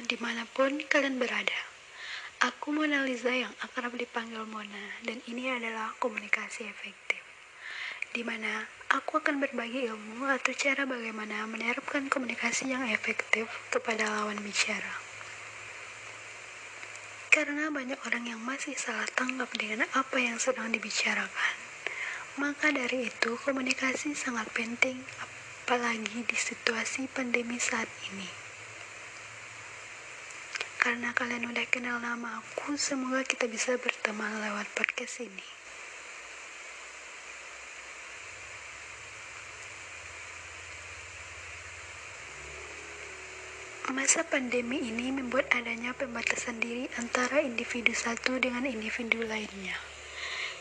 di mana pun kalian berada. Aku Mona Lisa yang akrab dipanggil Mona dan ini adalah komunikasi efektif. Di mana aku akan berbagi ilmu atau cara bagaimana menerapkan komunikasi yang efektif kepada lawan bicara. Karena banyak orang yang masih salah tanggap dengan apa yang sedang dibicarakan. Maka dari itu komunikasi sangat penting apalagi di situasi pandemi saat ini. Karena kalian udah kenal nama aku, semoga kita bisa berteman lewat podcast ini. Masa pandemi ini membuat adanya pembatasan diri antara individu satu dengan individu lainnya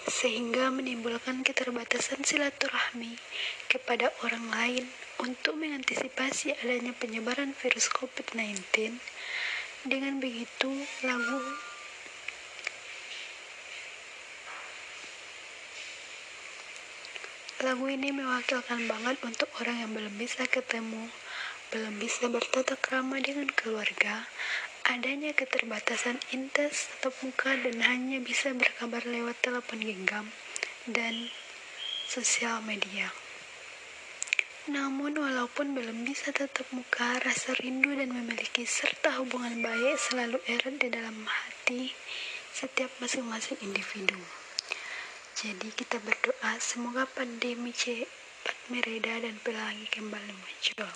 sehingga menimbulkan keterbatasan silaturahmi kepada orang lain untuk mengantisipasi adanya penyebaran virus COVID-19. Dengan begitu, lagu Lagu ini mewakilkan banget untuk orang yang belum bisa ketemu, belum bisa bertatap ramah dengan keluarga, adanya keterbatasan intens tetap muka dan hanya bisa berkabar lewat telepon genggam dan sosial media. Namun walaupun belum bisa tetap muka, rasa rindu dan memiliki serta hubungan baik selalu erat di dalam hati setiap masing-masing individu. Jadi kita berdoa semoga pandemi cepat mereda dan pelangi kembali muncul.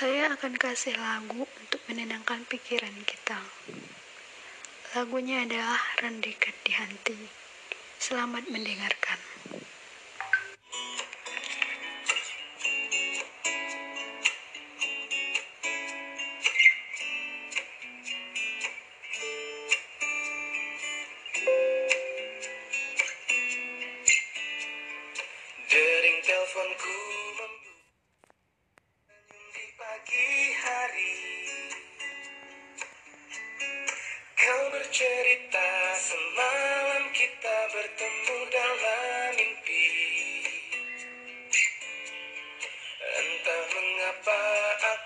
Saya akan kasih lagu untuk menenangkan pikiran kita. Lagunya adalah Rendekat di. Selamat mendengarkan.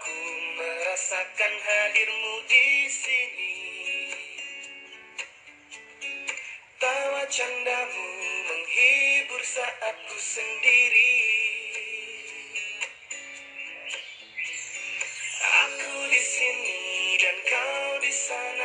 Aku merasakan hadirmu di sini. Tawa candamu menghibur saat ku sendiri. Aku di sini dan kau di sana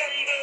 Gracias.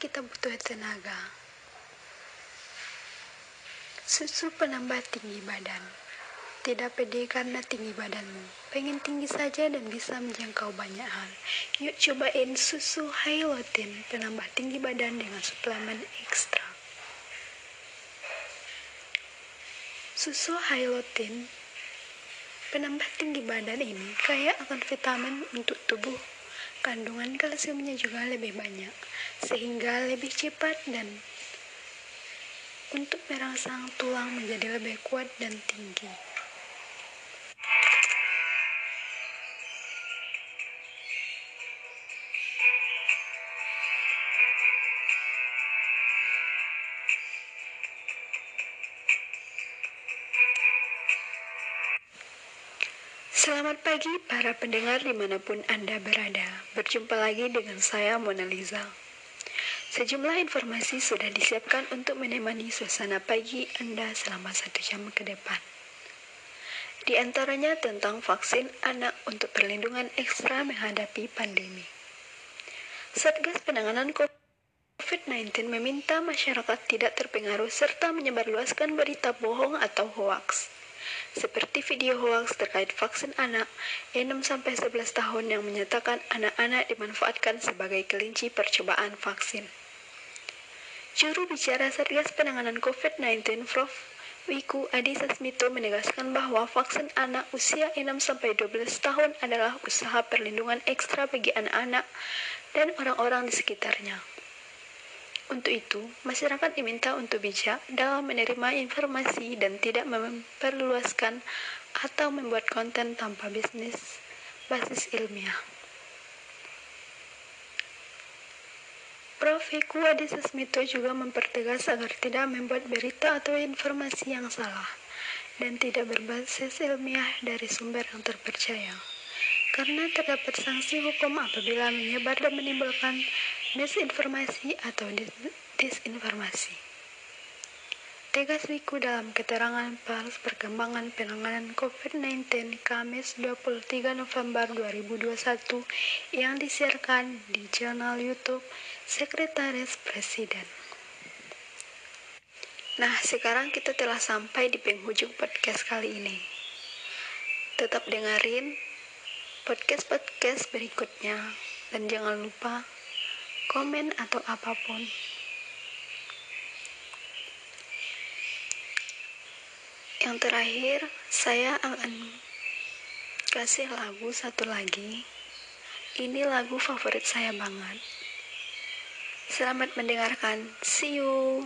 Kita butuh tenaga. Susu penambah tinggi badan. Tidak pede karena tinggi badanmu. Pengen tinggi saja dan bisa menjangkau banyak hal. Yuk cobain susu Hylotin penambah tinggi badan dengan suplemen ekstra. Susu Hylotin penambah tinggi badan ini kaya akan vitamin untuk tubuh. Kandungan kalsiumnya juga lebih banyak, sehingga lebih cepat dan untuk merangsang tulang menjadi lebih kuat dan tinggi. Selamat pagi para pendengar di mana pun Anda berada. Berjumpa lagi dengan saya Mona Lisa. Sejumlah informasi sudah disiapkan untuk menemani suasana pagi Anda selama satu jam ke depan. Di antaranya tentang vaksin anak untuk perlindungan ekstra menghadapi pandemi. Satgas Penanganan COVID-19 meminta masyarakat tidak terpengaruh serta menyebarluaskan berita bohong atau hoaks seperti video hoax terkait vaksin anak 6-11 tahun yang menyatakan anak-anak dimanfaatkan sebagai kelinci percobaan vaksin. Juru bicara Satgas Penanganan COVID-19 Prof. Wiku Adhisa Smito menegaskan bahwa vaksin anak usia 6-12 tahun adalah usaha perlindungan ekstra bagi anak-anak dan orang-orang di sekitarnya. Untuk itu, masyarakat diminta untuk bijak dalam menerima informasi dan tidak memperluaskan atau membuat konten tanpa bisnis basis ilmiah. Prof. Hiku Adisasmito juga mempertegas agar tidak membuat berita atau informasi yang salah dan tidak berbasis ilmiah dari sumber yang terpercaya karena terdapat sanksi hukum apabila menyebar dan menimbulkan misinformasi atau disinformasi. Tegas Wiku dalam keterangan pers perkembangan penanganan COVID-19 Kamis 23 November 2021 yang disiarkan di channel YouTube Sekretaris Presiden. Nah, sekarang kita telah sampai di penghujung podcast kali ini. Tetap dengerin podcast-podcast berikutnya dan jangan lupa komen atau apa pun. Yang terakhir, saya akan kasih lagu satu lagi. Ini lagu favorit saya banget. Selamat mendengarkan. See you.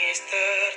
estás.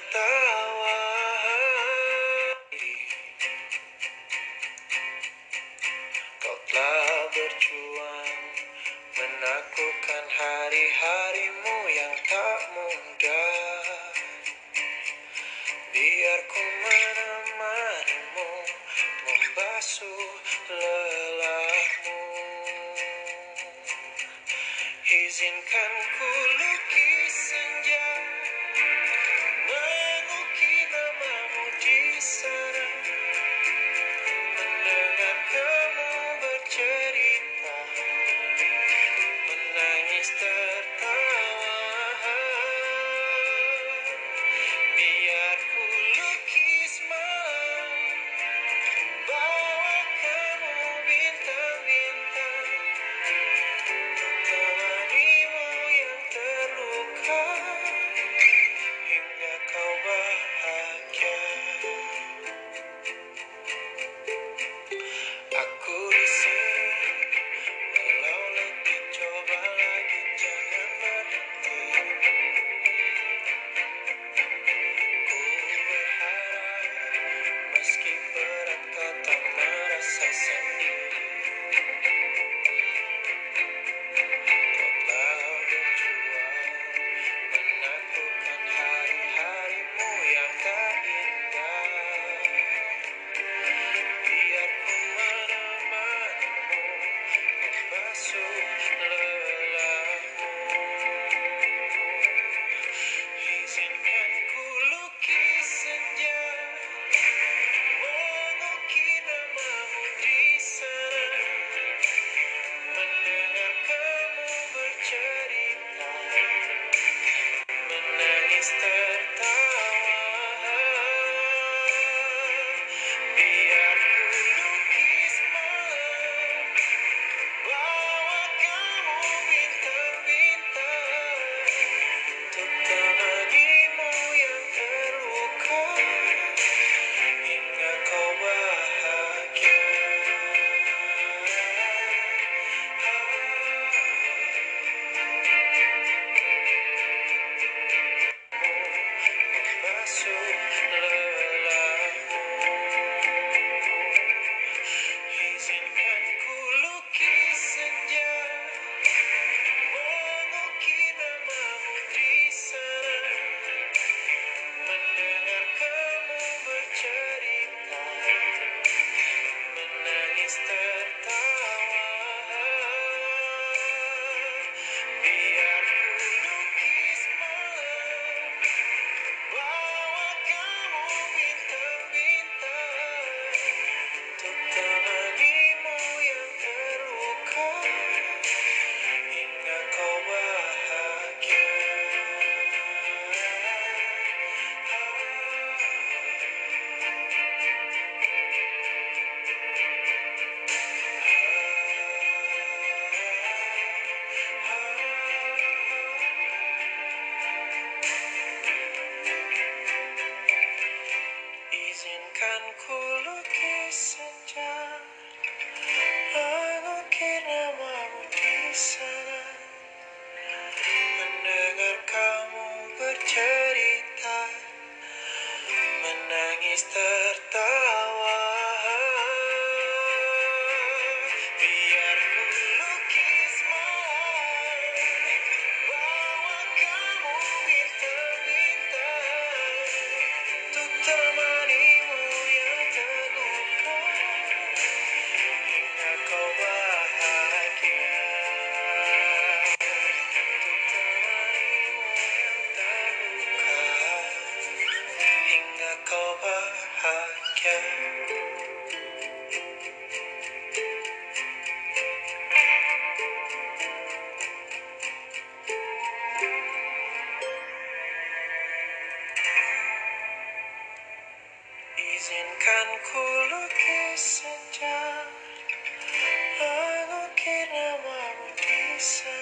Izinkan ku lukis senja Mengukir namamu di sana